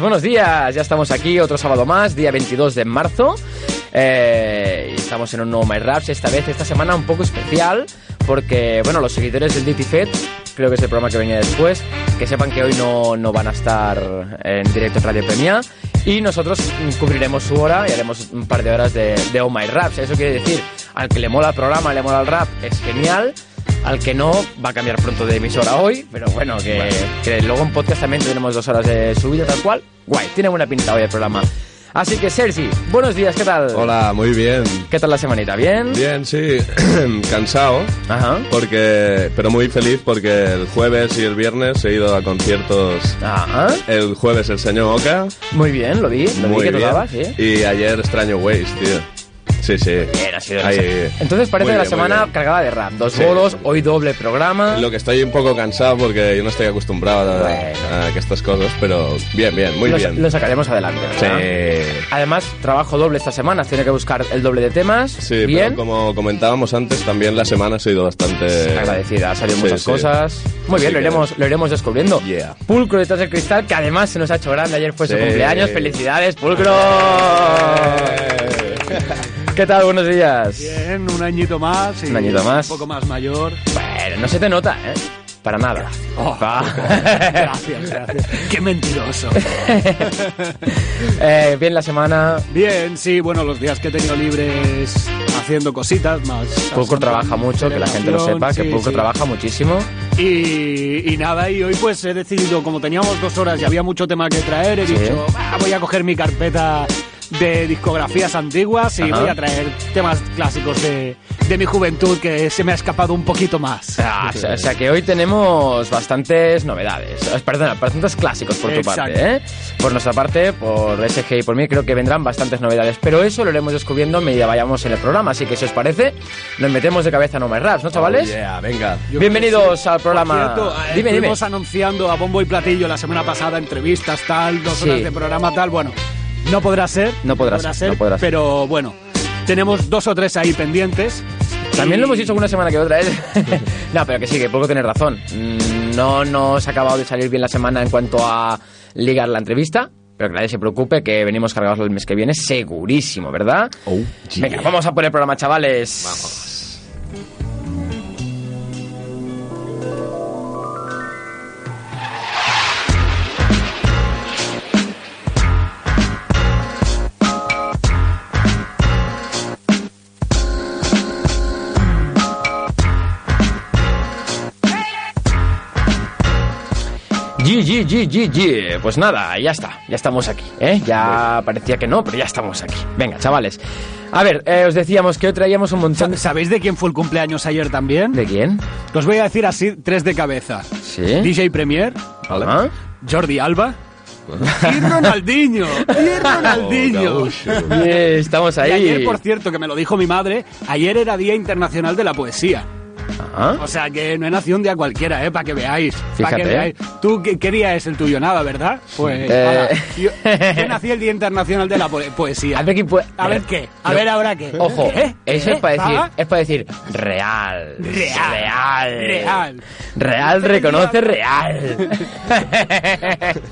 buenos días. Ya estamos aquí, otro sábado más, día 22 de marzo. Eh, estamos en un nuevo My Raps, esta vez, esta semana un poco especial, porque, bueno, los seguidores del DT Fed, creo que es el programa que venía después, que sepan que hoy no, no van a estar en directo en Radio Premia. Y nosotros cubriremos su hora y haremos un par de horas de, de Oh My Raps. Eso quiere decir, al que le mola el programa, le mola el rap, es genial. Al que no, va a cambiar pronto de emisora hoy, pero bueno, que, que luego en podcast también tenemos dos horas de subida tal cual. Guay, tiene buena pinta hoy el programa. Así que Sergi, buenos días, ¿qué tal? Hola, muy bien. ¿Qué tal la semanita? ¿Bien? Bien, sí, cansado, Ajá. porque, pero muy feliz porque el jueves y el viernes he ido a conciertos. Ajá. El jueves el señor Oka, Muy bien, lo vi, lo vi que bien. dabas, ¿sí? Y ayer extraño Waze, tío. Sí, sí. Bien, ha sido Ahí, Entonces parece muy la bien, semana bien. cargada de rap. Dos Sí. bolos, hoy doble programa. Lo que estoy un poco cansado porque yo no estoy acostumbrado a, Bueno. a que estas cosas, pero bien, bien, muy lo, bien. lo sacaremos adelante. ¿verdad? Sí. Además, trabajo doble esta semana. Tiene que buscar el doble de temas. Sí, bien. pero como comentábamos antes, también la semana ha sido bastante... agradecida, ha salido Sí, muchas cosas. Muy bien, lo iremos, lo iremos descubriendo. Yeah. Pulcro detrás del cristal, que además se nos ha hecho grande. Ayer fue su cumpleaños. ¡Felicidades, Pulcro! ¿Qué tal? Buenos días. Bien, un añito más. y Un añito más. Un poco más mayor. Bueno, no se te nota, ¿eh? Para nada. Oh. Gracias, gracias. Qué mentiroso. Eh, bien la semana. Bien, sí, bueno, los días que he tenido libres haciendo cositas más. Pulcro trabaja mucho, que la gente lo sepa, que Sí, Pulcro sí. trabaja muchísimo. Y, y nada, y hoy pues he decidido, como teníamos dos horas y había mucho tema que traer, he Sí. dicho, "Ah, voy a coger mi carpeta de discografías antiguas y Ajá. voy a traer temas clásicos de, de mi juventud que se me ha escapado un poquito más. Ah, o sea, o sea que hoy tenemos bastantes novedades. Eh, Perdona, bastantes clásicos por tu Exacto. parte, ¿eh? Por nuestra parte, por SG y por mí, creo que vendrán bastantes novedades. Pero eso lo iremos descubriendo a medida vayamos en el programa. Así que si os parece, nos metemos de cabeza a No Más Raps, ¿no, chavales? Oh, yeah, venga. Yo Bienvenidos que al programa. Por cierto, eh, dime, anunciando a bombo y platillo la semana pasada entrevistas, tal, dos Sí. horas de programa, tal. Bueno, no podrá ser. No podrá ser, no podrá ser. Pero bueno, tenemos dos o tres ahí pendientes. También lo hemos dicho una semana que otra, ¿eh? no, pero que sí, que poco tener razón. Mm, No nos ha acabado de salir bien la semana en cuanto a ligar la entrevista. Pero que nadie se preocupe, que venimos cargados el mes que viene, segurísimo, ¿verdad? Oh, yeah. Venga, vamos a por el programa, chavales. Vamos. G, G, G, G, G. Pues nada, ya está, ya estamos aquí, ¿eh? Ya parecía que no, pero ya estamos aquí. Venga, chavales. A ver, eh, os decíamos que hoy traíamos un montón... Sa- ¿Sabéis de quién fue el cumpleaños ayer también? ¿De quién? Os voy a decir así, tres de cabeza. ¿Sí? DJ Premier, Vale. Ah, Jordi Alba y Ronaldinho. Y Ronaldinho. Oh, bien, estamos Y ahí. ayer, por cierto, que me lo dijo mi madre, ayer era Día Internacional de la Poesía. Ah, O sea que no he nacido un día cualquiera, ¿eh? Para que veáis. Para que Fíjate. veáis. ¿Tú qué, qué día es el tuyo? Nada, ¿verdad? Pues. Eh. Yo, yo nací el Día Internacional de la po- Poesía. A ver puede- A ver qué. A ver ahora qué. Ojo, ¿Qué? eso ¿Qué? es para decir, ¿Paga? es para decir real, Real. real, Real. real reconoce real.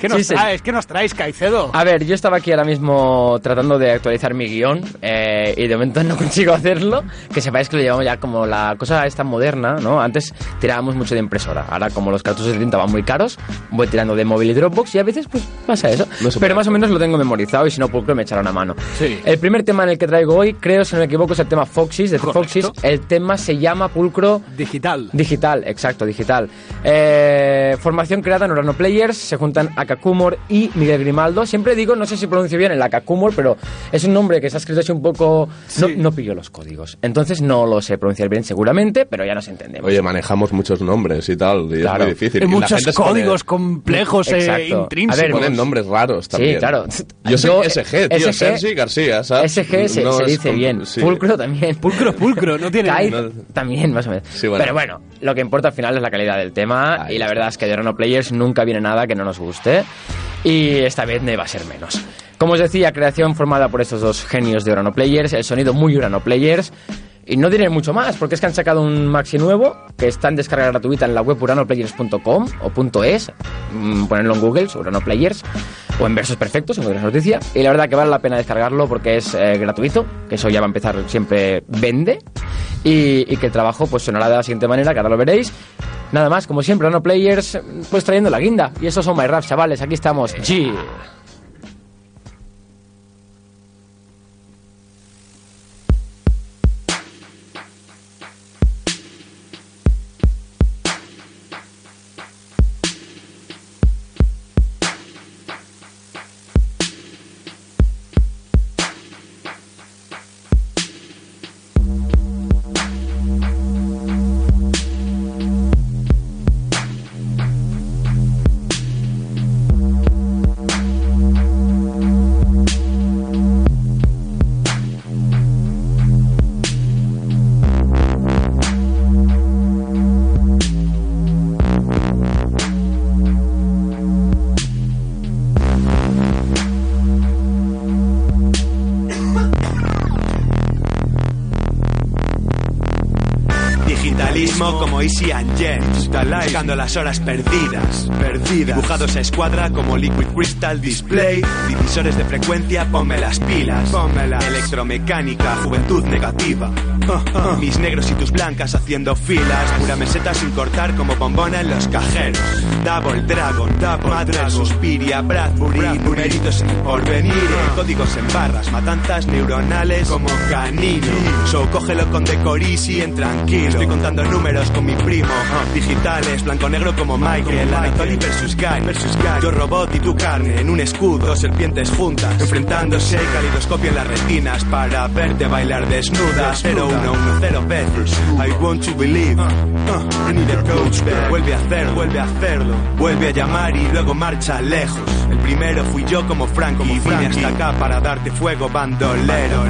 ¿Qué nos Sí, sí. traes? ¿Qué nos traes, Caicedo? A ver, yo estaba aquí ahora mismo tratando de actualizar mi guion eh, y de momento no consigo hacerlo. Que sepáis que lo llevamos ya como la cosa esta moderna, ¿no? Antes tirábamos mucho de impresora. Ahora, como los cartuchos de tinta van muy caros, voy tirando de móvil y Dropbox y a veces pues pasa eso. No Pero más o menos lo tengo memorizado y si no, Pulcro me echará una mano. Sí. El primer tema en el que traigo hoy, creo, si no me equivoco, es el tema Foxys, de Correcto. Foxys. El tema se llama Pulcro Digital. Digital, exacto, digital. Eh, formación creada en Urano Players, se juntan a Kakumor y Miguel Grimaldo. Siempre digo, no sé si pronuncio bien el Kakumor, pero es un nombre que se ha escrito así un poco... No, Sí. no pillo los códigos. Entonces no lo sé pronunciar bien seguramente, pero ya nos entendemos. Oye, manejamos muchos nombres y tal, y Claro. es muy difícil. Hay Y la muchos gente se pone- códigos complejos e Exacto. intrínsecos. A ver, ponen nombres raros también. Sí, claro. Yo soy Yo- SG, tío, SG, Sergi García, ¿sabes? SG se, No se dice com- bien. sí. Pulcro también. Pulcro, pulcro, no tiene... Kai no- también, más o menos. Sí, bueno. Pero bueno, lo que importa al final es la calidad del tema. Ahí y la está. verdad es que de Orano Players nunca viene nada que no nos guste. Y esta vez no va a ser menos. Como os decía, creación formada por estos dos genios de Orano Players. El sonido muy Orano Players. Y no diré mucho más, porque es que han sacado un maxi nuevo que está en descarga gratuita en la web uranoplayers.com o .es. Mm, Ponerlo en Google, Urano Players, o en versos perfectos, en cualquier noticia. Y la verdad que vale la pena descargarlo porque es eh, gratuito, que eso ya va a empezar siempre vende. Y, que el trabajo pues sonará de la siguiente manera, que ahora lo veréis. Nada más, como siempre, Urano Players, pues trayendo la guinda. Y esos son My Rap, chavales, aquí estamos. G. como Easy and James, buscando las horas perdidas, perdidas. Dibujados a escuadra como Liquid Crystal Display, divisores de frecuencia, ponme las pilas, Electromecánica, juventud negativa. Mis negros y tus blancas haciendo filas, pura meseta sin cortar como bombona en los cajeros. Double Dragon, Double Madre Suspiria, Bradbury, numeritos en el porvenir, códigos en barras, matanzas neuronales como canino. So cógelo con decorisi en tranquilo. Estoy contando números con mi primo, digitales, blanco-negro como Michael, Anatoly versus Guy, versus Guy. Yo robot y tu carne en un escudo, serpientes juntas, enfrentándose, calidoscopio en las retinas para verte bailar desnuda. 0110 veces, I want to believe. Uh, I need a coach. Vuelve a hacer, vuelve a hacerlo, vuelve a llamar y luego marcha lejos. El primero fui yo como Frankie, y vine hasta acá para darte fuego, bandolero.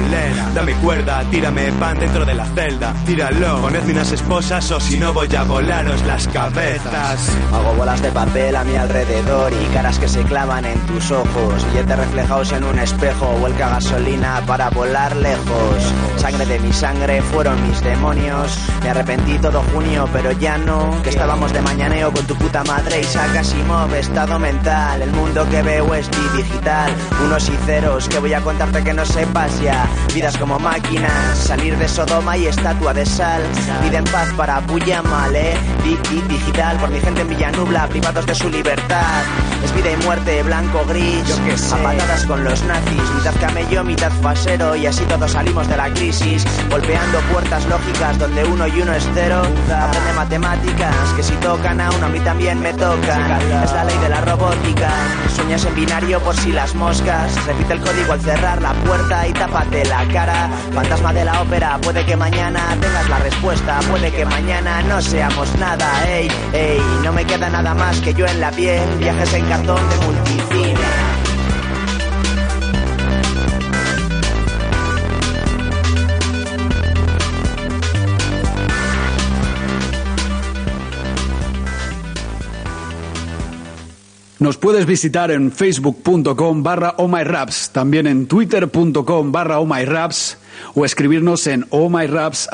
Dame cuerda, tírame pan dentro de la celda, tíralo. Ponedme unas esposas o si no voy a volaros las cabezas. Hago bolas de papel a mi alrededor y caras que se clavan en tus ojos. Billetes reflejados en un espejo, vuelca gasolina para volar lejos. Sangre de mi sangre fueron mis demonios. Me arrepentí todo junio, pero ya no. Que estábamos de mañaneo con tu puta madre y sacas y estado mental. El mundo que veo es digital. Unos y ceros que voy a contarte que no sepas ya. Vidas como máquinas, salir de Sodoma y estatua de sal. Vida en paz para Puya mal, eh. Di- di- digital por mi gente en Villanubla, privados de su libertad. Es vida y muerte, blanco, gris. Yo que sé. A patadas con los nazis, mitad camello, mitad fasero. Y así todos salimos de la crisis. Golpeando puertas lógicas donde uno y uno es cero. Aprende matemáticas, que si tocan a uno a mí también me tocan. Es la ley de la robótica. Sueñas en binario por si las moscas. Repite el código al cerrar la puerta y tápate la cara. Fantasma de la ópera, puede que mañana tengas la respuesta. Puede que mañana no seamos nada. Ey, ey, no me queda nada más que yo en la piel. Viajes en cartón de multicine. Nos puedes visitar en facebook.com barra ohmyraps, también en twitter.com barra ohmyraps o escribirnos en ohmyraps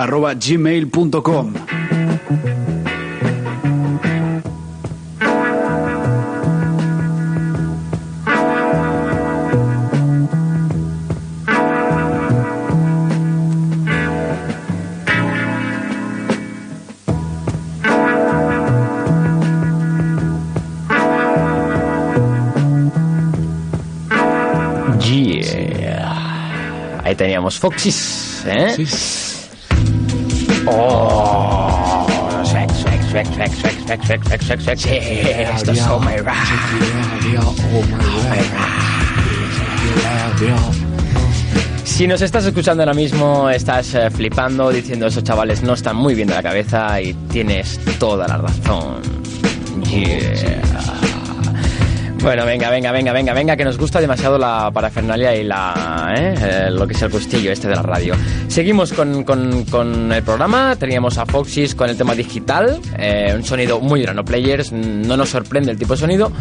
Yeah. Ahí teníamos Foxys, ¿eh? Oh, swag, swag, swag. Swag, swag, swag, swag, swag, swag, swag, swag. Sí, esto es Oh My Rap. Oh My Rap. Si nos estás escuchando ahora mismo, estás eh, flipando diciendo esos chavales no están muy bien de la cabeza y tienes toda la razón. Yeah. Bueno, venga, venga, venga, venga, venga, que nos gusta demasiado la parafernalia y la, ¿eh? Eh, lo que es el gustillo este de la radio. Seguimos con, con- con el programa, teníamos a Foxys con el tema digital, eh, un sonido muy grano players, no nos sorprende el tipo de sonido,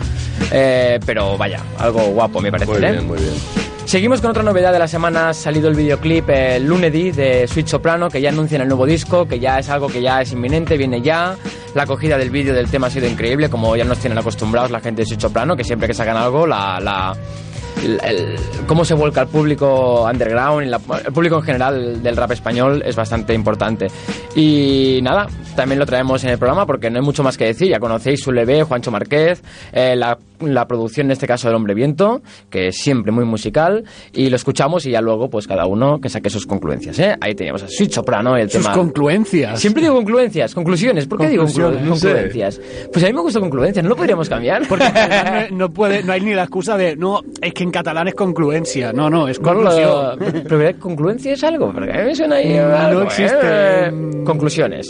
eh, pero vaya, algo guapo me parece. Muy ¿eh? bien, muy bien. Seguimos con otra novedad de la semana. Ha salido el videoclip eh, Lunedy de Sweet Soprano, que ya anuncian el nuevo disco, que ya es algo que ya es inminente, viene ya. La acogida del vídeo del tema ha sido increíble, como ya nos tienen acostumbrados la gente de Sweet Soprano, que siempre que sacan algo, la. cómo se vuelca el público underground y el público en general del rap español es bastante importante. Y nada, también lo traemos en el programa porque no hay mucho más que decir. Ya conocéis su LB, Juancho Márquez, eh, la, la producción en este caso del Hombre Viento, que es siempre muy musical, y lo escuchamos y ya luego pues cada uno que saque sus concluencias. ¿eh? Ahí teníamos a Sweet Soprano el Sus tema... concluencias. Siempre digo concluencias, conclusiones. ¿Por qué digo Conclusiones, conclu- concluencias? Pues a mí me gusta concluencias, ¿no lo podríamos cambiar? Porque no, no puede, no hay ni la excusa de, no, es que en catalán es concluencia. No, no, es No, conclusión. pero ¿verdad que concluencia es algo, porque a mí me suena ahí algo, No existe. ¿eh? mm, Conclusiones.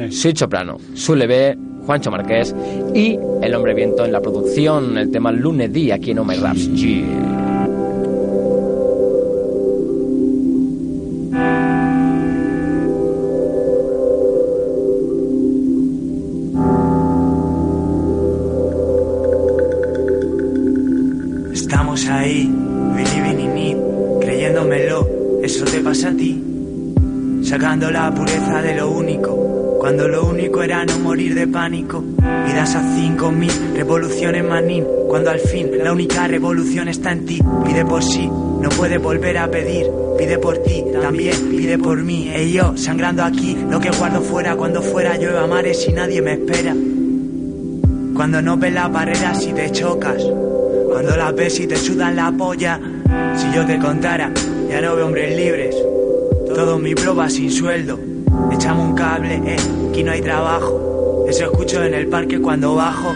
Conclusiones. Sweet Soprano, Sule B, Juancho Marqués y El Hombre Viento en la producción, el tema Lunes Día aquí en My Raps. 5 y das a 5000 revoluciones manín. Cuando al fin la única revolución está en ti, pide por sí, no puede volver a pedir. Pide por ti, también pide por mí. Y yo, sangrando aquí, lo que guardo fuera cuando fuera llueva mares y nadie me espera. Cuando no ves las barreras si te chocas. Cuando las ves y te sudan la polla. Si yo te contara, ya no veo hombres libres. Todo mi proba sin sueldo. Echamos un cable, eh, aquí no hay trabajo. Eso escucho en el parque cuando bajo.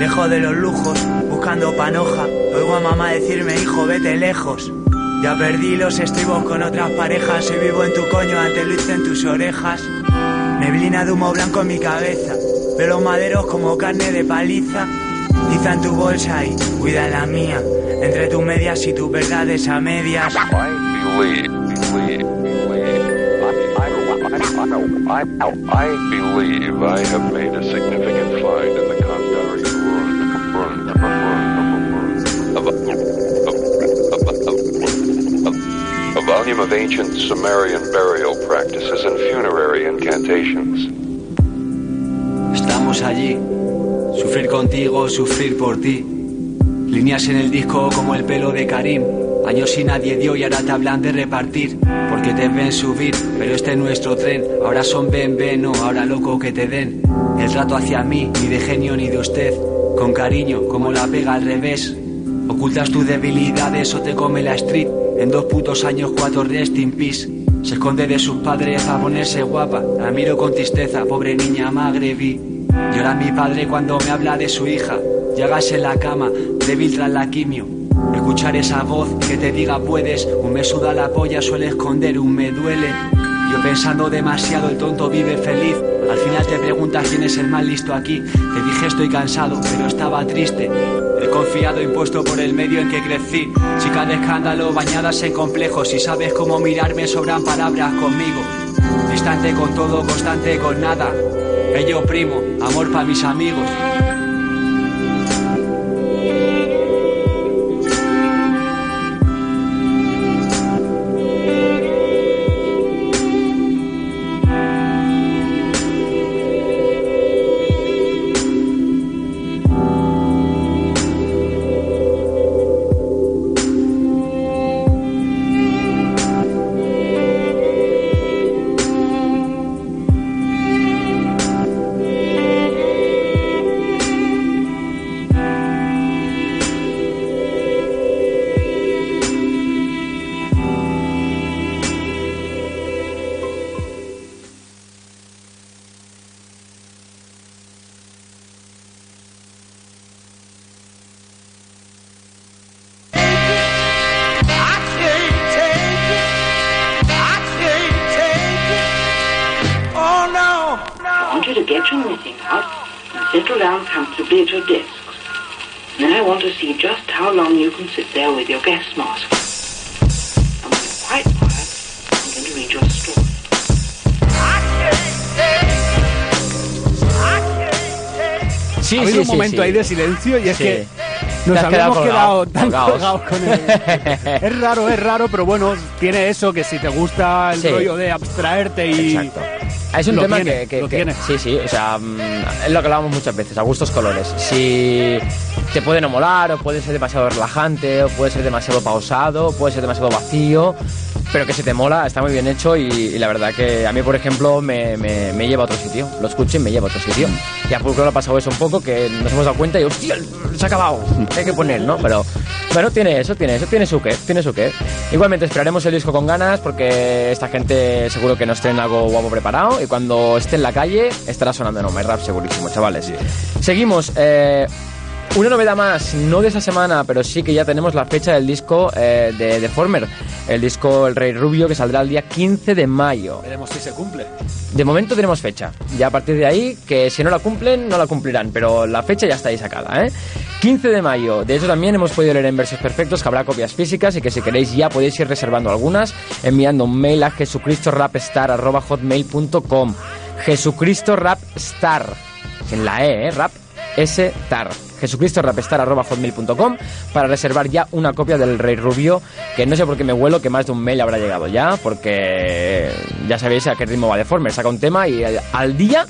Lejos de los lujos, buscando panoja. Oigo a mamá decirme, hijo, vete lejos. Ya perdí los estribos con otras parejas. Hoy vivo en tu coño, antes lo hice en tus orejas. Neblina de humo blanco en mi cabeza. Veo los maderos como carne de paliza. Tiza en tu bolsa y cuida la mía. Entre tus medias y tus verdades a medias. I, I, believe I have made a significant find in the of, a volume of ancient Sumerian burial practices and funerary incantations. Estamos allí, sufrir contigo, sufrir por ti. Líneas en el disco como el pelo de Karim. Años y nadie dio y ahora te hablan de repartir. Porque te ven subir, pero este es nuestro tren. Ahora son ven, ven, no, ahora loco que te den. El trato hacia mí, ni de genio ni de usted. Con cariño, como la pega al revés. Ocultas tus debilidades o te come la street. En dos putos años, cuatro rest in peace. Se esconde de sus padres a ponerse guapa. La miro con tristeza, pobre niña magrebí. Llora mi padre cuando me habla de su hija. Llegas en la cama, débil tras la quimio. Escuchar esa voz que te diga puedes, un me suda la polla, suele esconder, un me duele. Yo pensando demasiado, el tonto vive feliz. Al final te preguntas quién es el más listo aquí. Te dije estoy cansado, pero estaba triste. El confiado impuesto por el medio en que crecí. Chica de escándalo, bañadas en complejos. Si sabes cómo mirarme, sobran palabras conmigo. Distante con todo, constante con nada. Bello primo, amor para mis amigos. Silencio y es Sí. que nos quedado habíamos quedado tan colgados. con él. es raro, es raro, pero bueno, tiene eso que si te gusta el Sí. rollo de abstraerte y... Exacto. Es un Lo tema tiene, que, que- lo que- tiene. sí, sí, o sea, mm, es lo que hablábamos muchas veces, a gustos colores. Si te puede no molar, o puede ser demasiado relajante, o puede ser demasiado pausado, o puede ser demasiado vacío, pero que si te mola, está muy bien hecho y, y la verdad que a mí, por ejemplo, me, me- me lleva a otro sitio. Lo escucho y me lleva a otro sitio. Y a Pulcro le ha pasado eso un poco, que nos hemos dado cuenta y, hostia, se ha acabado, hay que poner, ¿no? Pero, bueno, tiene eso, tiene eso, tiene su qué, tiene su qué. Igualmente esperaremos el disco con ganas porque esta gente seguro que nos tienen algo guapo preparado y cuando esté en la calle estará sonando en Oh My Rap segurísimo, chavales. Seguimos. eh, una novedad más, no de esta semana, pero sí que ya tenemos la fecha del disco eh, de Deformer, el disco El Rey Rubio que saldrá el día 15 de mayo. Veremos si se cumple. De momento tenemos fecha. Ya a partir de ahí, que si no la cumplen, no la cumplirán. Pero la fecha ya está ahí sacada, ¿eh? 15 de mayo. De hecho, también hemos podido leer en versos perfectos que habrá copias físicas y que si queréis ya podéis ir reservando algunas enviando un mail a jesucristorapstar.com. Jesucristo Rapstar. Sin la E, ¿eh? Rap S tar. jesucristorapstar.com para reservar ya una copia del Rey Rubio que no sé por qué me huelo que más de un mail habrá llegado ya porque ya sabéis a qué ritmo va Deformer saca un tema y al- al día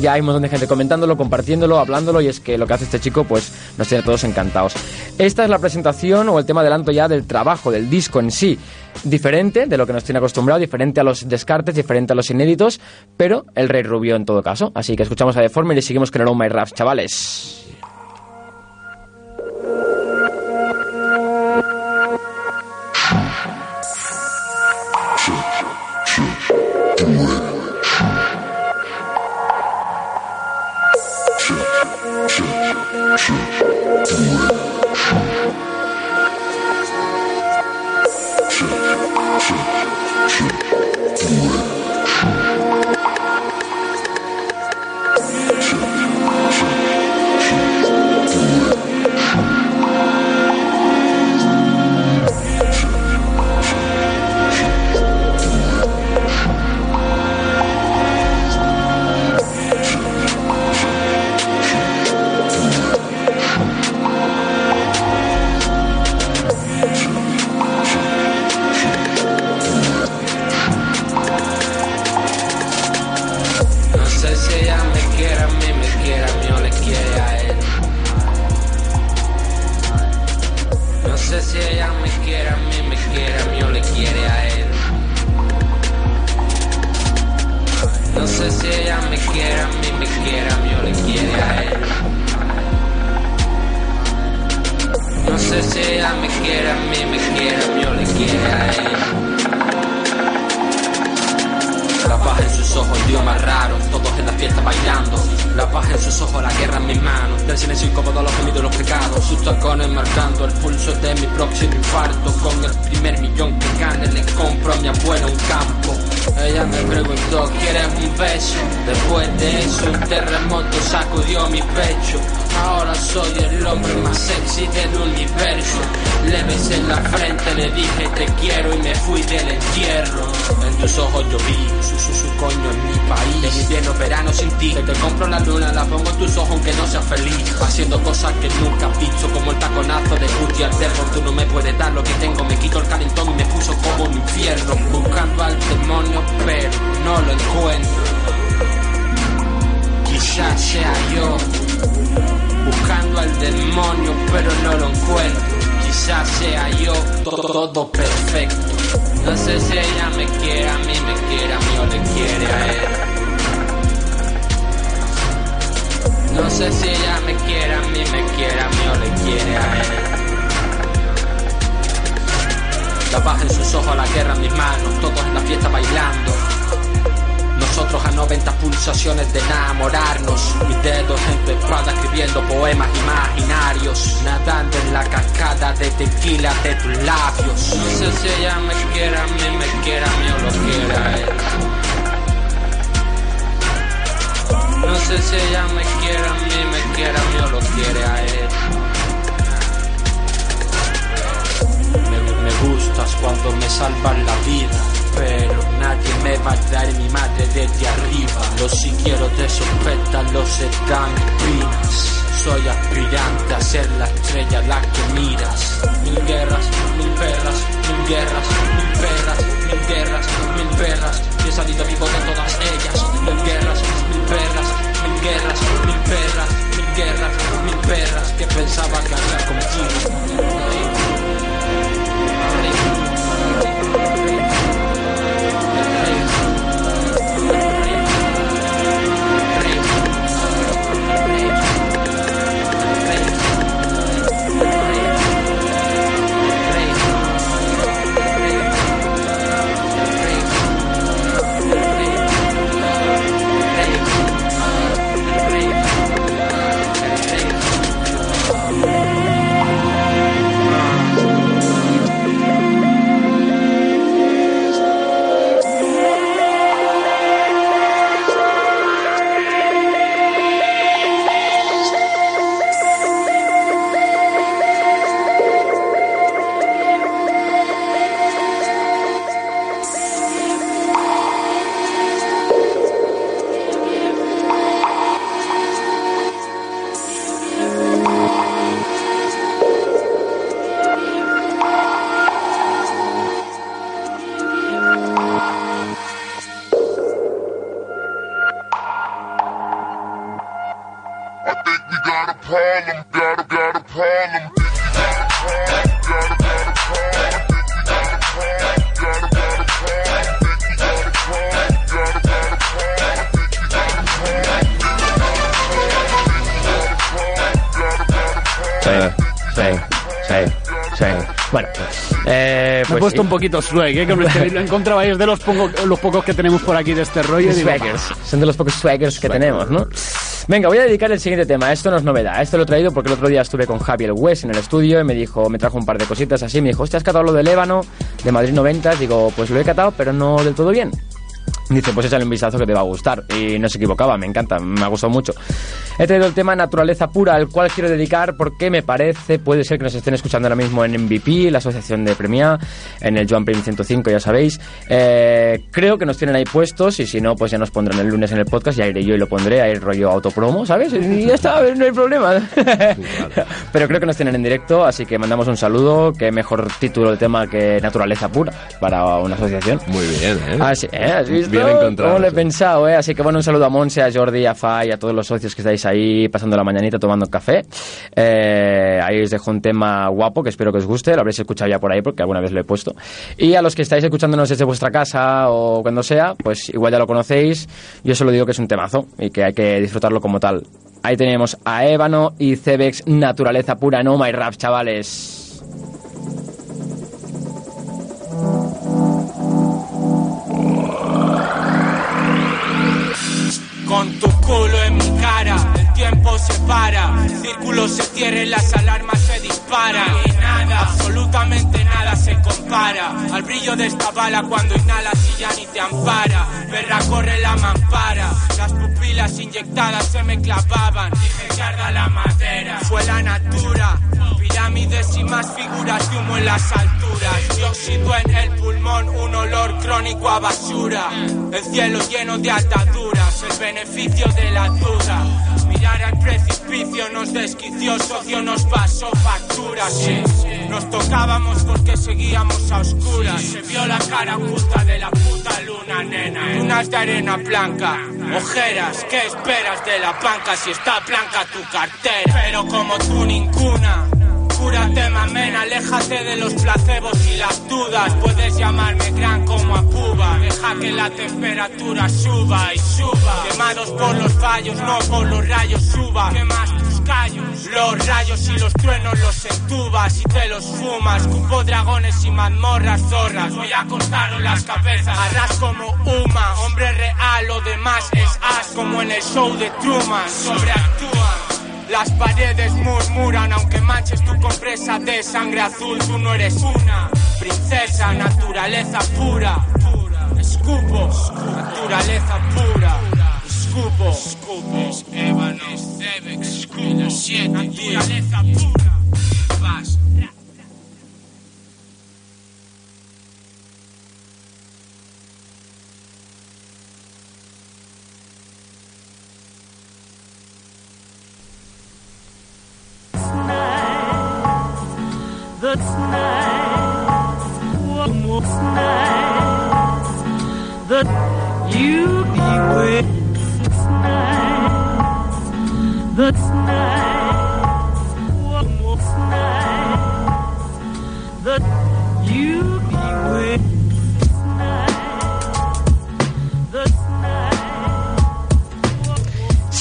ya hay un montón de gente comentándolo, compartiéndolo, hablándolo y es que lo que hace este chico pues nos tiene a todos encantados. Esta es la presentación o el tema adelanto ya del trabajo, del disco en sí. Diferente de lo que nos tiene acostumbrado, diferente a los descartes, diferente a los inéditos, pero el Rey Rubio en todo caso. Así que escuchamos a Deformer y seguimos con el Oh My Raps, chavales. Sé si ella me quiere a mí, me quiere a mí o le quiere a él. No sé si ella me quiere a mí, me quiere a mí o le quiere a él. La paz en sus ojos, la guerra en mis manos, todos en la fiesta bailando. Nosotros a 90 pulsaciones de enamorarnos. Mis dedos en tu espalda escribiendo poemas imaginarios. Nadando en la cascada de tequila de tus labios. No sé si ella me quiere a mí, me quiere a mí o lo quiere a él. No sé si ella me quiere a mí, me quiere a mí o lo quiere a él. Me, gustas cuando me salvas la vida, pero nadie me va a dar mi madre desde arriba. Los si quiero de sospetas, los están espinas. Soy aspirante a ser la estrella la que miras. Mil guerras, mil perras, mil guerras, mil perras, mil guerras, mil perras. Y he salido vivo de todas ellas. Mil guerras, mil perras, mil guerras, mil perras, mil guerras, mil perras. Que pensaba había contigo. Poquito swag, ¿eh? que lo encontraba es de los, los pocos que tenemos por aquí de este rollo. y digo, Swaggers. Son de los pocos swaggers que tenemos, ¿no? Venga, voy a dedicar el siguiente tema. Esto no es novedad. Esto lo he traído porque el otro día estuve con Javier West en el estudio y me dijo, me trajo un par de cositas así. Me dijo, hostia, ¿has catado lo del ébano de Madrid 90? Digo, pues lo he catado, pero no del todo bien. Dice, pues échale un vistazo que te va a gustar. Y no se equivocaba, me encanta, me ha gustado mucho. He traído el tema Naturaleza Pura, al cual quiero dedicar porque me parece, puede ser que nos estén escuchando ahora mismo en MVP, la asociación de Premia, en el Joan Prim 105, ya sabéis. Eh, creo que nos tienen ahí puestos y si no, pues ya nos pondrán el lunes en el podcast, ya iré yo y lo pondré, ahí rollo autopromo, ¿sabes? Y ya está, no hay problema. Pero creo que nos tienen en directo, así que mandamos un saludo. Qué mejor título de tema que Naturaleza Pura para una asociación. Muy bien, ¿eh? Así, ¿eh? ¿Has visto? Bien encontrado. ¿Cómo lo he sí. pensado, eh? Así que bueno, un saludo a Monse, a Jordi, a Fai, a todos los socios que estáis ahí pasando la mañanita tomando café. Eh, ahí os dejo un tema guapo que espero que os guste, lo habréis escuchado ya por ahí porque alguna vez lo he puesto. Y a los que estáis escuchándonos desde vuestra casa o cuando sea, pues igual ya lo conocéis. Yo solo digo que es un temazo y que hay que disfrutarlo como tal. Ahí tenemos a Ébano y Cebex, naturaleza pura, no my rap, chavales. Con tu culo en el tiempo se para, el círculo se cierra y las alarmas se disparan. Y nada, absolutamente compara al brillo de esta bala cuando inhalas y ya ni te ampara. Perra corre la mampara, las pupilas inyectadas se me clavaban. Dije arda la madera, fue la natura. Pirámides y más figuras de humo en las alturas. Dióxido en el pulmón, un olor crónico a basura. El cielo lleno de ataduras, el beneficio de la duda. Mirar al precipicio nos desquició, socio nos pasó factura. Sí, nos tocábamos porque seguíamos a oscuras. Se vio la cara oculta de la puta luna, nena. Lunas de arena blanca, ojeras, ¿qué esperas de la banca si está blanca tu cartera? Pero como tú ninguna. Cúrate, mamén, aléjate de los placebos y las dudas. Puedes llamarme gran como a Cuba. Deja que la temperatura suba y suba. Quemados por los fallos, no por los rayos, suba. Los rayos y los truenos los entubas y te los fumas. Cupo dragones y mazmorras zorras. Voy a cortaros las cabezas. Arras como Uma, hombre real, lo demás es as como en el show de Truman. Sobreactúan. Las paredes murmuran, aunque manches tu compresa de sangre azul, tú no eres una princesa, naturaleza pura. Escupo, naturaleza pura. Escupo. Scopes, ébano, Cebex, Cubo, 7, naturaleza pura. Vas. That's nice. One more nice. That you be That's nice.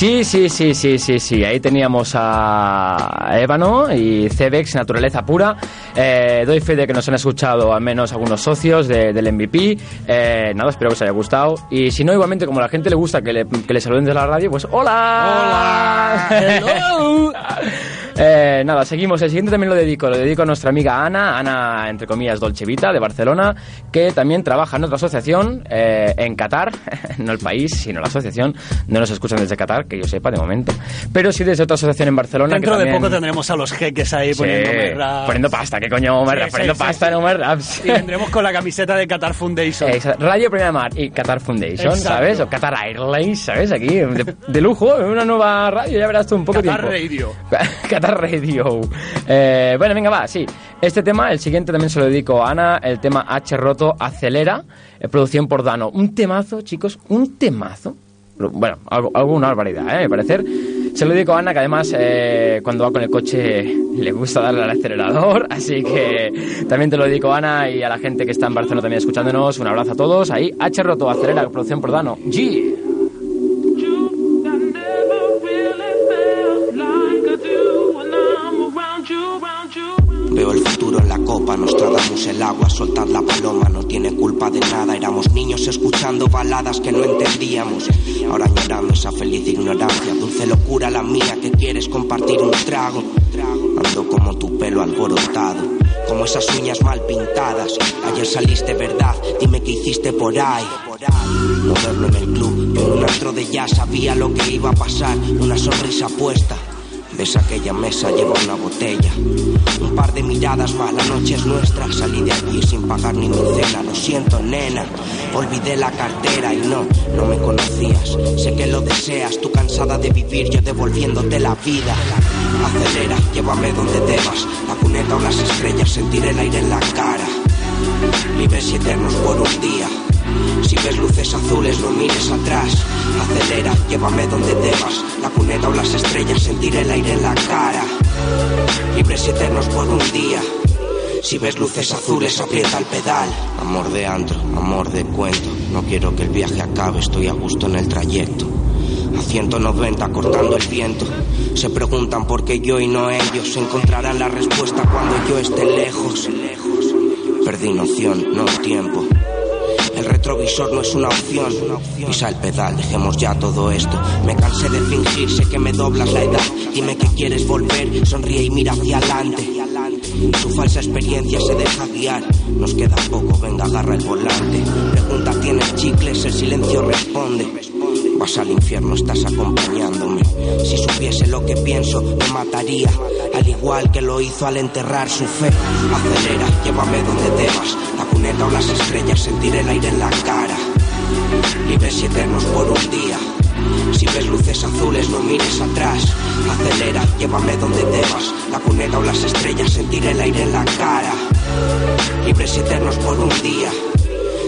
Sí, sí, sí, sí, sí, sí. Ahí teníamos a Ébano y Cebex, Naturaleza Pura. Eh, doy fe de que nos han escuchado al menos algunos socios de- del MVP. Eh, nada, espero que os haya gustado. Y si no, igualmente, como a la gente le gusta que le, que le saluden de la radio, pues ¡Hola! ¡Hola! Hello. Eh, nada, seguimos. El siguiente también lo dedico. Lo dedico a nuestra amiga Ana, Ana, entre comillas, Dolcevita, de Barcelona, que también trabaja en otra asociación eh, en Qatar. no el país, sino la asociación. No nos escuchan desde Qatar, que yo sepa de momento. Pero sí desde otra asociación en Barcelona. Dentro que de también- poco tendremos a los jeques ahí Sí, poniendo rap. poniendo pasta, ¿qué coño? Homer Sí, poniendo sí, pasta Raps. Y vendremos con la camiseta de Qatar Foundation. Exacto. Radio Primera Mar y Qatar Foundation, Exacto. ¿sabes? O Qatar Airlines, ¿sabes? Aquí, de, de lujo, una nueva radio, ya verás tú un poco Qatar tiempo. Radio. Qatar Radio. Eh, bueno, venga, va, sí. Este tema, el siguiente también se lo dedico a Ana, el tema H roto acelera, eh, producción por Dano. Un temazo, chicos, un temazo. Bueno, algo, alguna barbaridad, ¿eh? Me parecer. Se lo dedico a Ana, que además eh, cuando va con el coche le gusta darle al acelerador, así que también te lo dedico a Ana y a la gente que está en Barcelona también escuchándonos. Un abrazo a todos. Ahí, H roto acelera, producción por Dano. G. Veo el futuro en la copa, nos tratamos el agua, soltad la paloma, no tiene culpa de nada. Éramos niños escuchando baladas que no entendíamos. Ahora añorando esa feliz ignorancia, dulce locura la mía que quieres compartir un trago. Ando como tu pelo alborotado, como esas uñas mal pintadas. Ayer saliste verdad, dime qué hiciste por ahí. No verlo en el club, en un astro de ya sabía lo que iba a pasar, una sonrisa puesta. Ves aquella mesa, lleva una botella. Un par de miradas más, la noche es nuestra. Salí de allí sin pagar ni mi cena. Lo siento, nena. Olvidé la cartera y no, no me conocías. Sé que lo deseas, tú cansada de vivir, yo devolviéndote la vida. Acelera, llévame donde debas. La cuneta o las estrellas, sentir el aire en la cara. Libres y eternos por un día. Si ves luces azules, no mires atrás. Acelera, llévame donde debas. La cuneta o las estrellas, sentir el aire en la cara. Libres y eternos por un día. Si ves luces azules, aprieta el pedal. Amor de antro, amor de cuento. No quiero que el viaje acabe, estoy a gusto en el trayecto. A 190 cortando el viento. Se preguntan por qué yo y no ellos. Encontrarán la respuesta cuando yo esté lejos. Perdí noción, no tiempo. Retrovisor no es una opción. Pisa el pedal, dejemos ya todo esto. Me cansé de fingir, sé que me doblas la edad. Dime que quieres volver, sonríe y mira hacia adelante. Tu falsa experiencia se deja guiar. Nos queda poco, venga, agarra el volante. Pregunta, ¿tienes chicles? El silencio responde. Vas al infierno, estás acompañándome. Si supiese lo que pienso, me mataría. Al igual que lo hizo al enterrar su fe. Acelera, llévame donde debas. La cuneta o las estrellas, sentir el aire en la cara. Libres y eternos por un día. Si ves luces azules, no mires atrás. Acelera, llévame donde debas. La cuneta o las estrellas, sentir el aire en la cara. Libres y eternos por un día.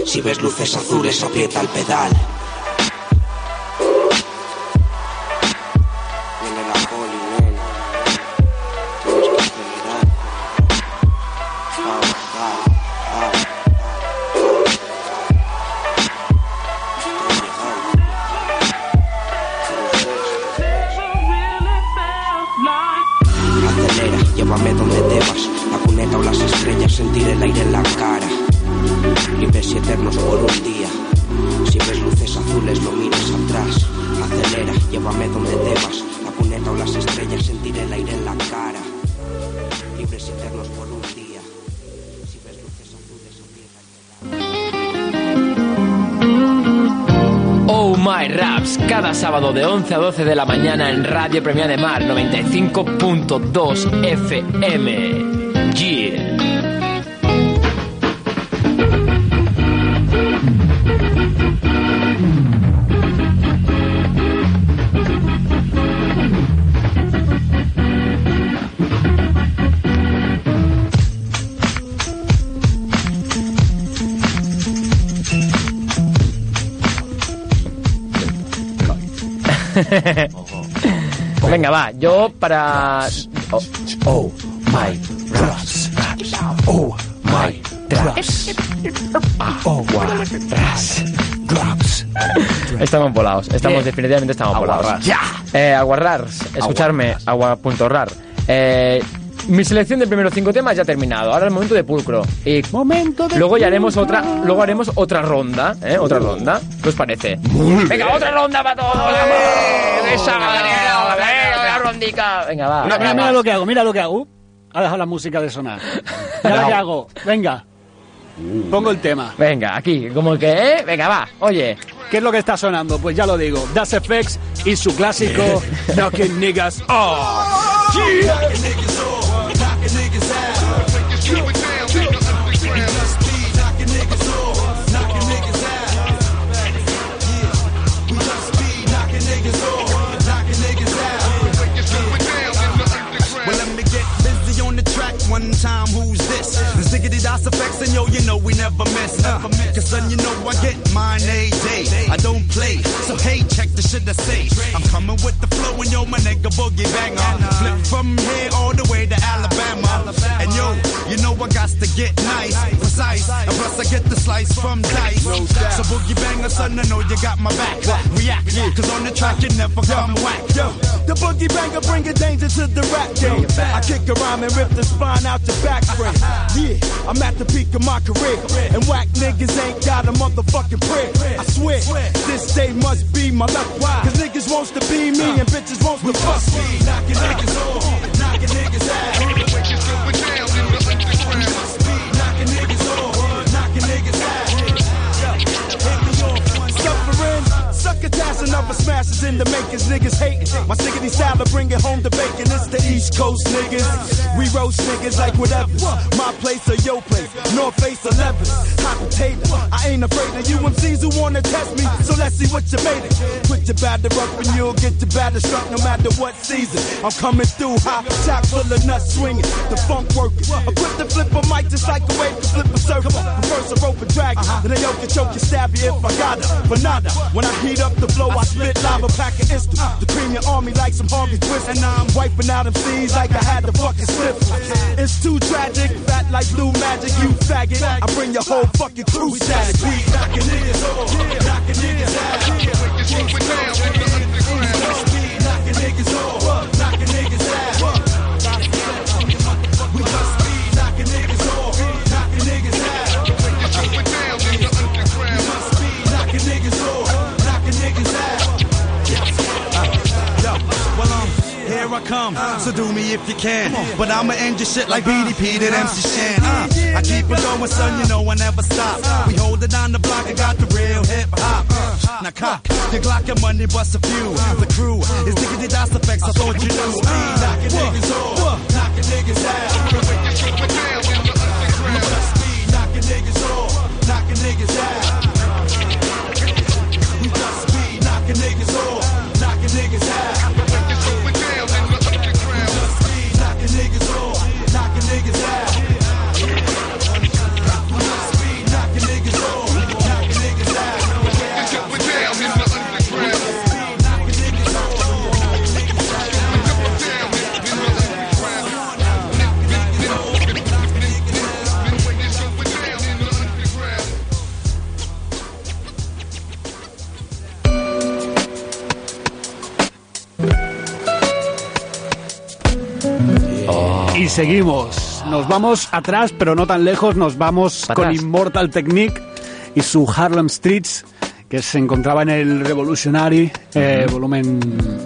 Si ves luces azules, aprieta el pedal. A 12 de la mañana en Radio Premia de Mar 95.2 FM. Yeah. Venga, va, yo para... Oh, oh my raps, raps, oh my raps, oh my raps, raps. Estamos volados, estamos Bien. definitivamente estamos volados. Ya. Eh, aguarrars, escucharme, agua.rar. Eh, mi selección de primeros cinco temas ya ha terminado. Ahora el momento de pulcro. Y momento de luego ya haremos otra, luego haremos otra ronda, ¿eh? Otra ronda. ¿Qué os parece? Venga, otra ronda para todos. ¡Vamos! De esa manera, venga, otra rondica. Venga, va. Mira, lo que hago, mira lo que hago. Ha dejado la música de sonar. Mira lo que hago. Venga. Pongo el tema. Venga, aquí, como que, ¿eh? Venga, va. Oye. ¿Qué es lo que está sonando? Pues ya lo digo. Das FX y su clásico Knocking Niggas Off. Well, Das effects, and yo, you know we never miss. Miss. Cause son, you know I get mine a day. I don't play. So hey, check the shit I say. I'm coming with the flow, and yo, my nigga boogie banger. Flip from here all the way to Alabama. And yo, you know I got to get nice, precise. And plus I get the slice from dice. So boogie banger, son, I know you got my back. React, cause on the track you never come whack. Yo, the boogie banger bringing danger to the rap game. I kick a rhyme and rip the spine out your back frame. Yeah, I'm at the peak of my career. And whack niggas ain't got a motherfucking prayer. I swear, this day must be my luck. Cause niggas wants to be me and bitches wants to fuck me. Knocking niggas off, knocking niggas out. Succotash other smashes in the makers, niggas hating. My siggity style to bring it home to bacon. It's the East Coast niggas. We roast niggas like whatever. My place or your place. North Face 11. Hot potato. I ain't afraid of you MCs who wanna test me. So let's see what you made it. Put your batter up and you'll get your batter struck no matter what season. I'm coming through hot, chock full of nuts swinging. The funk working. Equipped to flip a mic just like a wave to flip a circle. Reverse a rope and drag it. Uh-huh. Then a yoke can choke you, stab you if I got it. Nada. When I heat up the flow, I spit lava, pack an instant. Uh. The cream your army like some Harvey twist. And now I'm wiping out them seeds like I had the fucking slip. It's too tragic, fat like blue magic, you faggot. I bring your whole fucking crew static. Beat knocking niggas off, knocking niggas out. Knocking niggas off, I come. So do me if you can. But I'ma end your shit like BDP and MC Shan. Uh, I keep it going, son, you know I never stop. We hold it down the block, I got the real hip hop. Now cock, your Glock and money bust a few. The crew is diggity das effects, I thought you knew. Uh, knocking niggas off, knocking niggas out. Be knocking niggas off, knocking niggas out. We must be knocking niggas seguimos. Nos vamos atrás, pero no tan lejos. Nos vamos con. Immortal Technique y su Harlem Streets, que se encontraba en el Revolutionary eh, volumen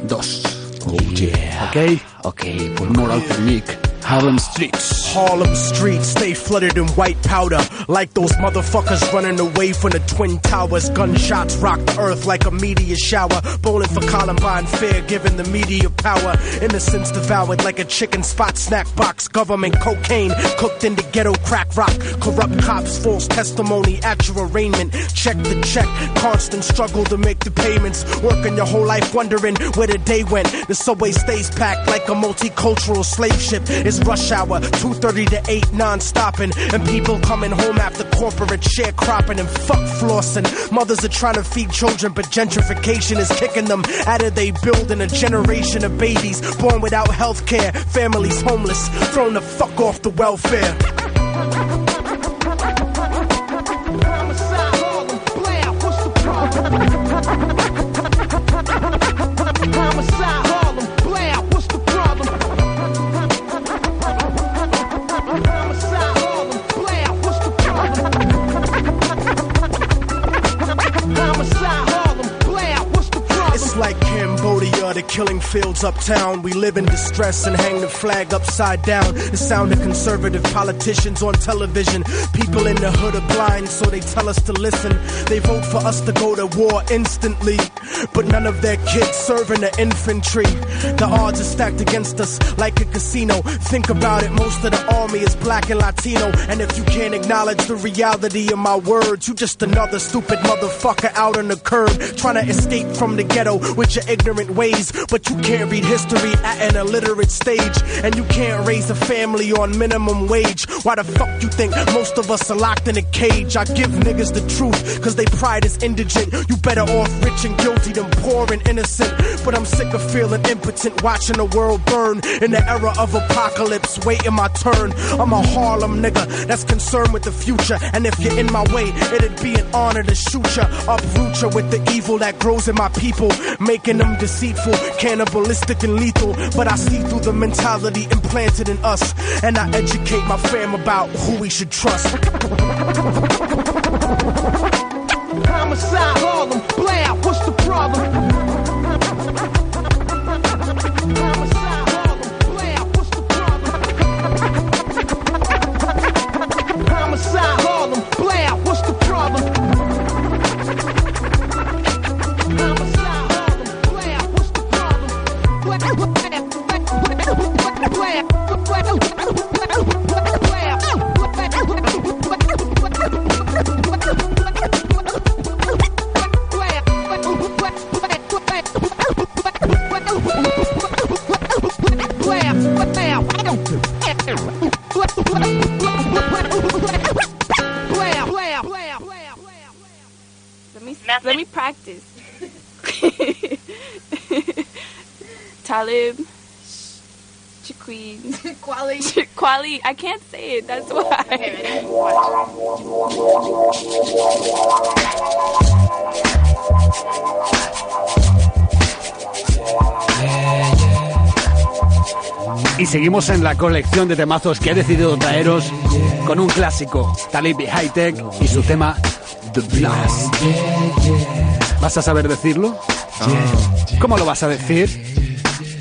2. Oh, yeah. ¿Ok? Ok, Immortal Technique. Harlem Streets. Harlem streets stay flooded in white powder. Like those motherfuckers running away from the Twin Towers. Gunshots rock the earth like a meteor shower. Bowling for Columbine fair, giving the media power. Innocence devoured like a chicken spot snack box. Government cocaine cooked in the ghetto crack rock. Corrupt cops, false testimony at your arraignment. Check the check, constant struggle to make the payments. Working your whole life wondering where the day went. The subway stays packed like a multicultural slave ship. It's rush hour, 2.30 to 8 non-stopping. And people coming home after corporate sharecropping and fuck flossing. Mothers are trying to feed children, but gentrification is kicking them out of they building a generation of babies born without health care. Families homeless, thrown the fuck off the welfare. Homicide, fields uptown. We live in distress and hang the flag upside down. The sound of conservative politicians on television. People in the hood are blind, so they tell us to listen. They vote for us to go to war instantly, but none of their kids serve in the infantry. The odds are stacked against us like a casino. Think about it, most of the army is black and Latino. And if you can't acknowledge the reality of my words, you just another stupid motherfucker out on the curb trying to escape from the ghetto with your ignorant ways. But you can't read history at an illiterate stage, and you can't raise a family on minimum wage. Why the fuck you think most of us are locked in a cage? I give niggas the truth, cause they pride is indigent. You better off rich and guilty than poor and innocent. But I'm sick of feeling impotent, watching the world burn in the era of apocalypse, waiting my turn. I'm a Harlem nigga that's concerned with the future, and if you're in my way, it'd be an honor to shoot ya, uproot ya with the evil that grows in my people, making them deceitful, cannibalistic and lethal. But I see through the mentality implanted in us, and I educate my fam about who we should trust. Homicide, Harlem, Blair, what's the problem? Quali. I can't say it. That's Y seguimos en la colección de temazos que he decidido traeros con un clásico, Talib High Tech y su tema The Blast. ¿Vas a saber decirlo? ¿Cómo lo vas a decir?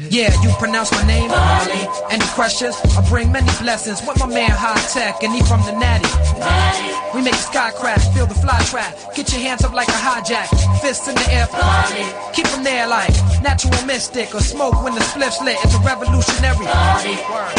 Yeah, you pronounce my name, Ali. Any questions? I bring many blessings with my man High Tech, and he from the Natty. We make the sky crash, feel the fly trap. Get your hands up like a hijack, fists in the air for Ali. Keep them there like natural mystic or smoke when the spliff's lit. It's a revolutionary.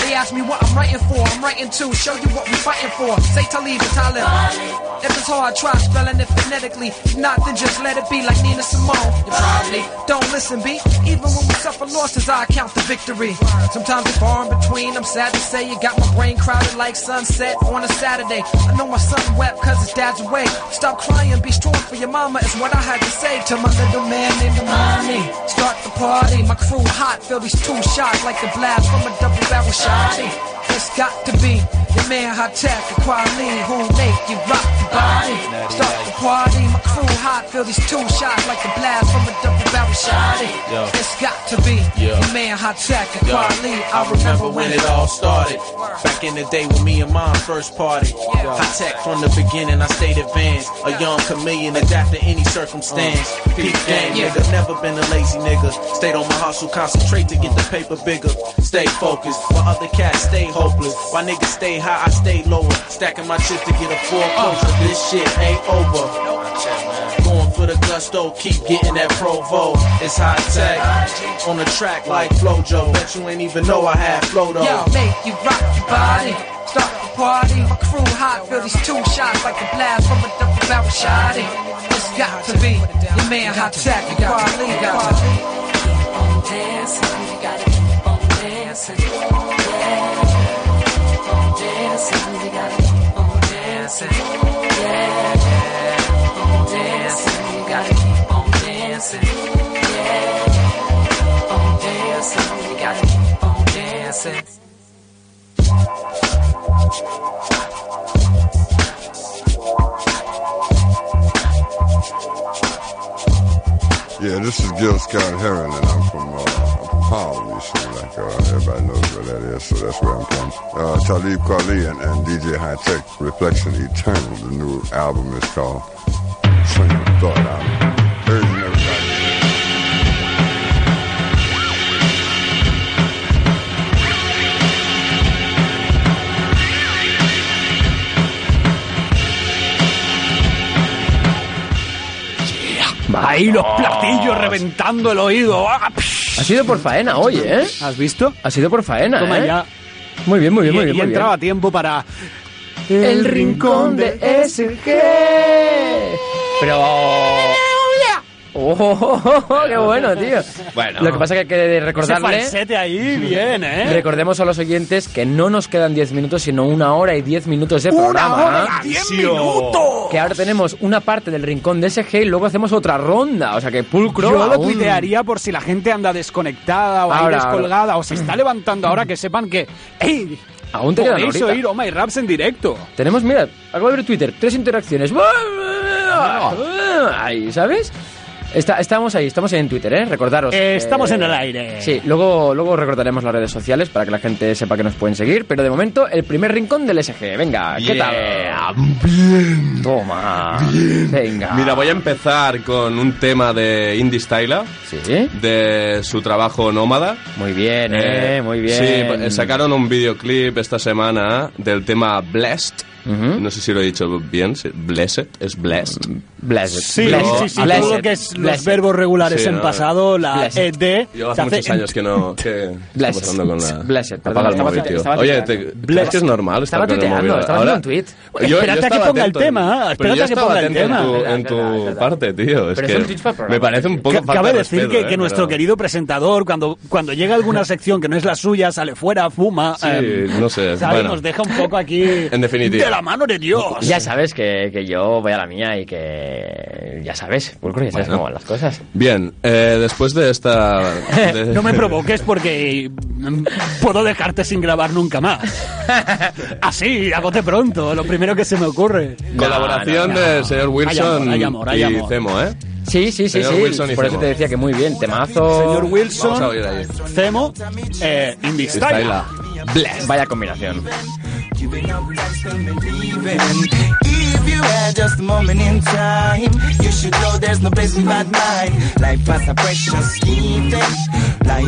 They ask me what I'm writing for. I'm writing to show you what we fighting for. Say Talib and Talib. If it's hard, try spelling it phonetically. If not, then just let it be like Nina Simone. You probably don't listen, B. Even when we suffer losses, I count the victory. Sometimes it's far in between. I'm sad to say you got my brain crowded like sunset on a Saturday. I know my son wept cause his dad's away. Stop crying, be strong for your mama is what I had to say to my little man named Amani. Start the party, my crew hot, feel these two shots like the blast from a double barrel shotty. It's got to be man high tech, the quality who make you rock your body. Start the party, hot, feel these two shots like the blast from a double barrel shot. Yo. It's got to be Yeah. your man Hot Tech and Yo, Quali. I remember when it all started. Back in the day when me and mom first party. High tech from the beginning, I stayed advanced. A young chameleon, adapt to any circumstance. Uh, peak game, Yeah. nigga. Never been a lazy nigga. Stayed on my hustle, concentrate to get the paper bigger. Stay focused, while other cats stay hopeless. While niggas stay high, I stay lower. Stacking my chips to get a foreclosure. Uh. This shit ain't over. Going for the gusto, keep getting that provo. It's high tech on the track like Flojo. Bet you ain't even know I had flow though. Yo, make you rock your body. Start the party. My crew hot, feel these two shots like a blast from a double barrel shot. It's got to be your man Hot Tech and Quali. Got to be. dancing, you gotta keep on dancing. Yeah. Keep on dancing, you gotta keep on dancing. Yeah, this is Gil Scott Heron, and I'm from, uh, I'm like uh, everybody knows where that is, so that's where I'm from. Uh, Talib Kweli and, and DJ High Tech, Reflection Eternal, the new album is called Swing of Thought. I'm Ahí los platillos reventando el oído. Ah, Ha sido por faena hoy, ¿eh? ¿Has visto? Ha sido por faena, Toma ¿eh? ya. Muy bien, muy bien, muy bien. y muy entraba bien. a tiempo para... El rincón de SG. Pero... ¡Oh, qué bueno, tío! Bueno. Lo que pasa es que hay que recordarle... Ese falsete ahí, bien, ¿eh? Recordemos a los oyentes que no nos quedan 10 minutos, sino una hora y 10 minutos de ¡Una programa. hora y diez minutos! Que ahora tenemos una parte del rincón de SG y luego hacemos otra ronda. O sea que pulcro. Yo lo aún- tuitearía por si la gente anda desconectada o ahí Ahora, descolgada o se está levantando ahora que sepan que ¡Ey! Aún te quedan podéis ahorita. oír Oh My Raps en directo. Tenemos, mira, acabo de ver Twitter, tres interacciones. Ahí, ¿sabes? Está- estamos ahí, estamos ahí en Twitter, ¿eh? Recordaros. Eh, estamos eh, en el aire. Sí, luego, luego recordaremos las redes sociales para que la gente sepa que nos pueden seguir. Pero de momento, el primer rincón del SG. Venga, ¿qué Yeah, tal? Toma. Venga. Mira, voy a empezar con un tema de Indie Styla. Sí. De su trabajo Nómada. Muy bien, eh, muy bien. Sí, sacaron un videoclip esta semana del tema Blessed. No sé si lo he dicho bien. sí, Blessed, es Blessed. Blessed. Sí, Blessed. sí, sí, Blessed. todo lo que es los Blessed. verbos regulares Sí, en no, pasado, la. ED... Yo se hace muchos años que no. ¿Qué está Blessed. pasando con la. Blessed, perdón, Apaga el estaba- móvil, tío. estaba Oye, te, Blessed. ¿crees que es normal estar Estaba tuiteando, móvil? estaba haciendo un tweet. Yo- yo Espérate a que ponga el tema, pero espérate que ponga el tema. En tu, parte, tío. Es que me parece un poco Cabe de decir que, que ¿eh? nuestro querido presentador, cuando, cuando llega a alguna sección que no es la suya, sale fuera, fuma. Sí, em, no sé. Nos deja un poco aquí. En definitiva. La mano de Dios. Ya sabes que, que yo voy a la mía y que. Ya sabes, Pulcro, ya sabes Bueno. cómo van las cosas. Bien, eh, después de esta. de- No me provoques porque puedo dejarte sin grabar nunca más. Así, a bote pronto, lo primero que se me ocurre. Colaboración No, no, del señor Wilson Hay amor, hay amor, hay y amor. Cemo, ¿eh? Sí, sí, sí, Señor sí. Wilson y Por eso te decía que muy bien, temazo. Señor Wilson. Cemo, eh. Vaya combinación. Giving up life still believing. If you had just a moment in time, you should know there's no place in mine. Life has a precious giving. A.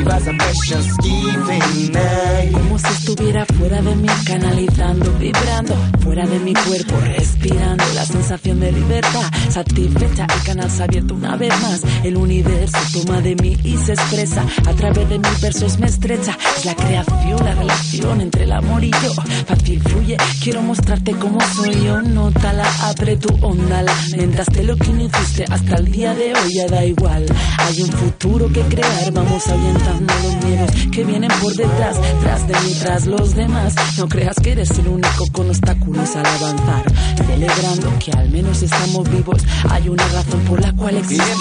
Como si estuviera fuera de mí, canalizando, vibrando, fuera de mi cuerpo, respirando. La sensación de libertad, satisfecha, el canal se ha abierto una vez más, el universo toma de mí y se expresa, a través de mis versos me estrecha, es la creación, la relación entre el amor y yo, fácil fluye, quiero mostrarte cómo soy yo, nótala, abre tu onda, lamentaste lo que no hiciste hasta el día de hoy, ya da igual, hay un futuro que crear, vamos ahuyentando los miedos que vienen por detrás, tras de mí, tras los demás. No creas que eres el único con obstáculos al avanzar. Celebrando que al menos estamos vivos, hay una razón por la cual existimos.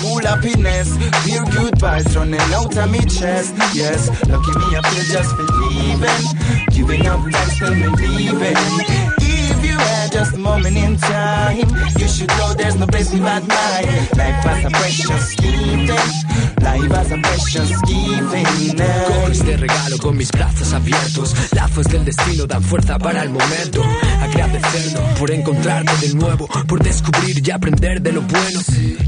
full happiness, feel good vibes running out of my chest. Yes, lucky me, I feel just believing. Giving up life still believing. If you had just a moment in time. You should know there's no place bad mind. Life has a precious given. Life has a precious given. Coges de regalo con mis brazos abiertos. Lazos del destino dan fuerza para el momento. Agradecerlo por encontrarte de nuevo, por descubrir y aprender de lo bueno,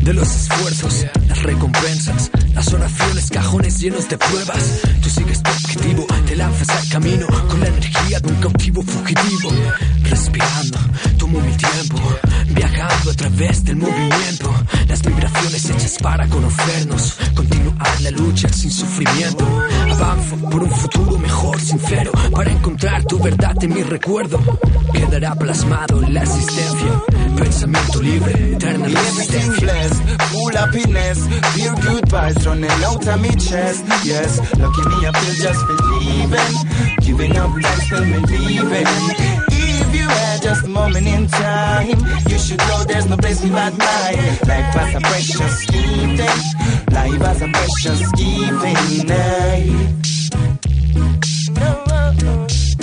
de los esfuerzos, las recompensas, las oraciones, cajones llenos de pruebas. Tú sigues tu objetivo, te lanzas al camino con la energía de un cautivo fugitivo. Respirando, tomo mi tiempo, viajando a través del movimiento. Las vibraciones hechas para conocernos, continuar la lucha sin sufrimiento. Avanzo por un futuro mejor, sincero, para encontrar tu verdad en mi recuerdo. Quedará plasmado en la existencia. Pensamiento libre, eterna resistencia. full happiness, feel good vibes running out of me chest. Yes, lucky me, I feel just believing, giving up life, still believing. If you had just a moment in time, you should know there's no place we bad mind. Life has a precious given, eh? life has a precious given. Yeah. Oh, oh.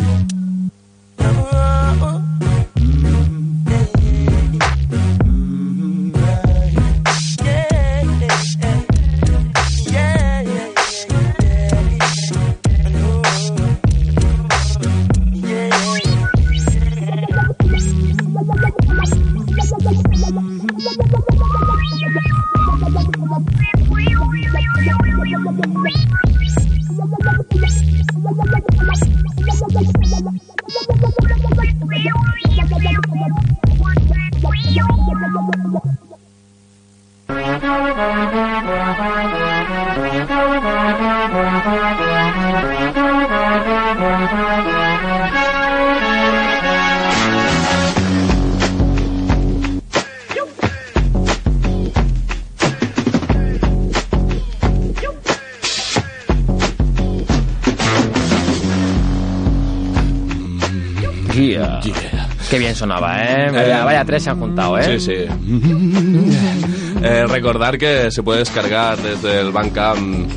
Sonaba, ¿eh? Vaya, vaya tres se han juntado, ¿eh? Sí, sí. Eh, recordar que se puede descargar desde el Bandcamp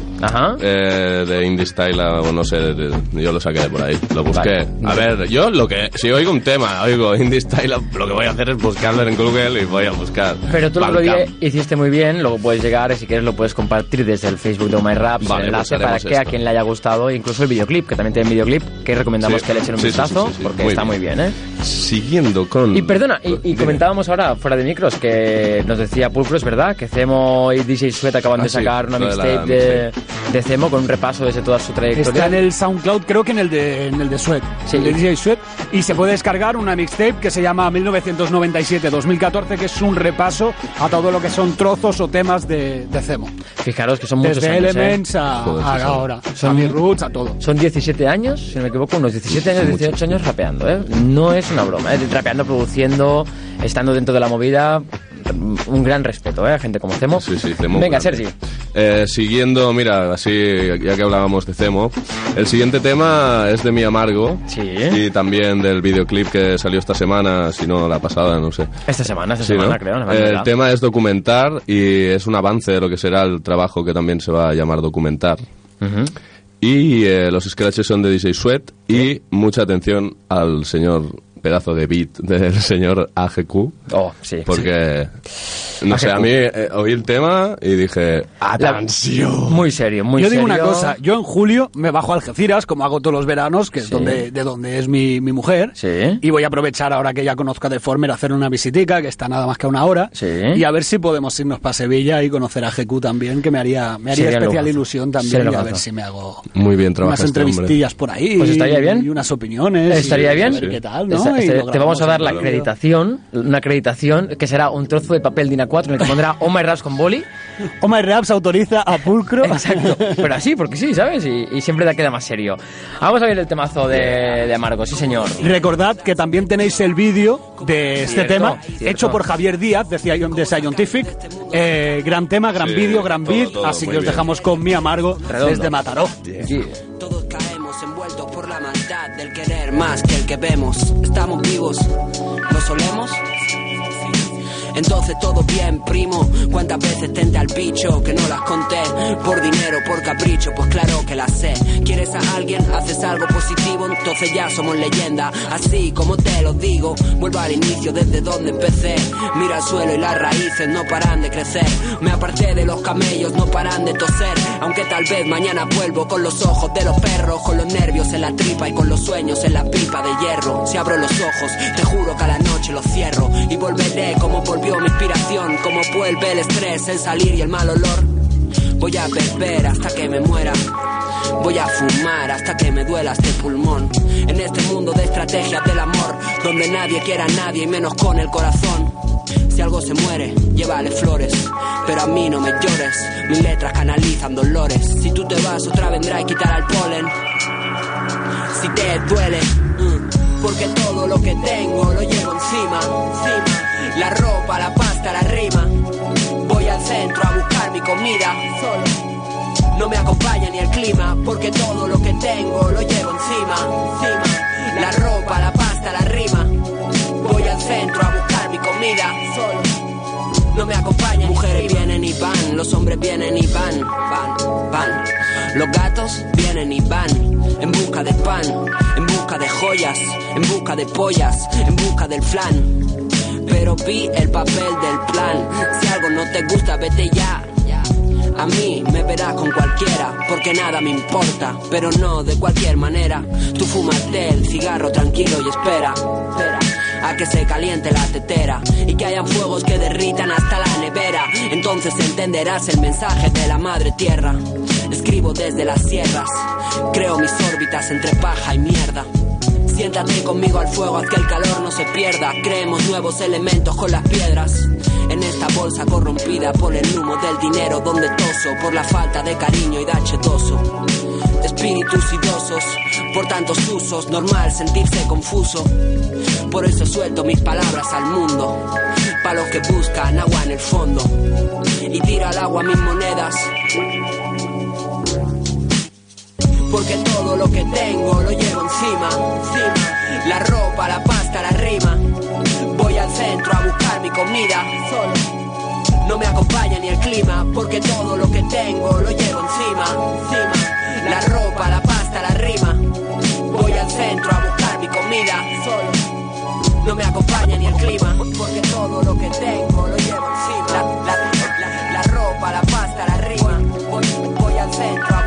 eh, de Indie Style o no sé, de- yo lo saqué de por ahí, lo busqué. Vale. A ver, yo lo que, si oigo un tema, oigo Indie Style, lo que voy a hacer es buscarlo en Google y voy a buscar. Pero tú Bandcamp. hiciste muy bien, luego puedes llegar y si quieres lo puedes compartir desde el Facebook de Oh My Raps, Vale, el enlace pues para que a esto. quien le haya gustado, incluso el videoclip, que también tiene videoclip, que recomendamos Sí. que le echen un Sí, vistazo, sí. porque Muy está bien. muy bien, ¿eh? Siguiendo con... Y perdona, y, y comentábamos ahora, fuera de micros, que nos decía Pulcro, es verdad, que Cemo y DJ Sweat acaban Ah, de sí, sacar una de la mixtape de, de Cemo con un repaso desde toda su trayectoria. Está en el SoundCloud, creo que en el de, en el de Sweat, el de DJ Sweat, y se puede descargar una mixtape que se llama 1997-2014, que es un repaso a todo lo que son trozos o temas de, de Cemo. Fijaros que son muchos Desde años, ¿eh? Elements a, Joder, sí, a sí. ahora, Son- a mis roots, a todo. Son 17 años, si no me equivoco, unos 17 años, 18 años rapeando, ¿eh? No es una broma, ¿eh? Rapeando, produciendo, estando dentro de la movida. Un gran respeto, ¿eh? Gente como Cemo. Sí, sí, Cemo, Venga, claro. Sergi. Eh, siguiendo, mira, así, ya que hablábamos de Cemo, el siguiente tema es de Mi Amargo. Y también del videoclip que salió esta semana, si no la pasada, no sé. Esta semana, esta Sí, semana, ¿no? creo. no Eh, el tema es documentar y es un avance de lo que será el trabajo que también se va a llamar documentar. Ujú. Y eh, los scratches son de DJ Sweat y mucha atención al señor pedazo de beat del señor AGQ. Oh, sí. Porque, no sé, AGQ. a mí eh, oí el tema y dije, ¡atención! Muy serio, muy yo digo serio. una cosa, yo en julio me bajo a Algeciras, como hago todos los veranos, que es Sí. donde, de donde es mi, mi mujer, y voy a aprovechar ahora que ya conozco a Deformer a hacer una visitica, que está nada más que a una hora, y a ver si podemos irnos para Sevilla y conocer a GQ también, que me haría, me haría Sería especial ilusión también, Sería y a ver si me hago Muy bien unas este hombre. entrevistillas por ahí. Pues estaría bien. Y unas opiniones. ¿Estaría y bien? a ver qué tal, ¿no? Este- lo te vamos a dar la acreditación, una acreditación que será un trozo de papel DIN A4 en el que pondrá Oh My Raps con boli. Oh My Raps autoriza a Pulcro. Exacto, pero así, porque sí, ¿sabes? Y, y siempre te queda más serio. Vamos a ver el temazo de, de Amargo, sí señor. Recordad que también tenéis el vídeo de este Cierto, tema, cierto. hecho por Javier Díaz de, de Scientific. Eh, gran tema, gran Sí, vídeo, gran todo, beat. todo, así que os bien. dejamos con mi amargo Redondo. desde Mataró. Todos caemos del querer más que el que vemos. Estamos vivos, ¿lo solemos? Entonces todo bien, primo. ¿Cuántas veces tenté al bicho que no las conté? Por dinero, por capricho, pues claro que las sé. ¿Quieres a alguien? Haces algo positivo, entonces ya somos leyenda. Así como te lo digo, vuelvo al inicio desde donde empecé. Mira al suelo y las raíces no paran de crecer. Me aparté de los camellos, no paran de toser. Aunque tal vez mañana vuelvo con los ojos de los perros, con los nervios en la tripa y con los sueños en la pipa de hierro. Si abro los ojos, te juro que a la noche los cierro y volveré como volvió mi inspiración, como vuelve el estrés, el salir y el mal olor. Voy a beber hasta que me muera. Voy a fumar hasta que me duela este pulmón. En este mundo de estrategias del amor, donde nadie quiera a nadie y menos con el corazón. Si algo se muere, llévale flores. Pero a mí no me llores, mis letras canalizan dolores. Si tú te vas, otra vendrá y quitará el polen. Si te duele, mm, porque todo lo que tengo lo llevo encima, encima. La ropa, la pasta, la rima. Voy al centro a buscar mi comida solo. No me acompaña ni el clima, porque todo lo que tengo lo llevo encima, encima. La ropa, la pasta, la rima. Voy al centro a buscar mi comida solo. No me acompañan, mujeres vienen y van, los hombres vienen y van, van, van. Los gatos vienen y van, en busca de pan, en busca de joyas, en busca de pollas, en busca del flan. Pero vi el papel del plan, si algo no te gusta, vete ya. A mí me verás con cualquiera, porque nada me importa, pero no de cualquier manera. Tú fúmate el cigarro tranquilo y espera, espera a que se caliente la tetera y que hayan fuegos que derritan hasta la nevera. Entonces entenderás el mensaje de la madre tierra. Escribo desde las sierras, creo mis órbitas entre paja y mierda. Siéntate conmigo al fuego, haz que el calor no se pierda. Creemos nuevos elementos con las piedras. En esta bolsa corrompida por el humo del dinero, donde toso por la falta de cariño y dachetoso. Espíritus idosos, por tantos usos, normal sentirse confuso. Por eso suelto mis palabras al mundo, para los que buscan agua en el fondo. Y tiro al agua mis monedas porque todo lo que tengo lo llevo encima, encima. La ropa, la pasta, la rima. Voy al centro a buscar mi comida, solo. No me acompaña ni el clima, porque todo lo que tengo lo llevo encima, encima. La ropa, la pasta, la rima. Voy al centro a buscar mi comida, solo. No me acompaña ni el clima, porque todo lo que tengo lo llevo encima. La, la, la, la ropa, la pasta, la rima. Voy, voy al centro.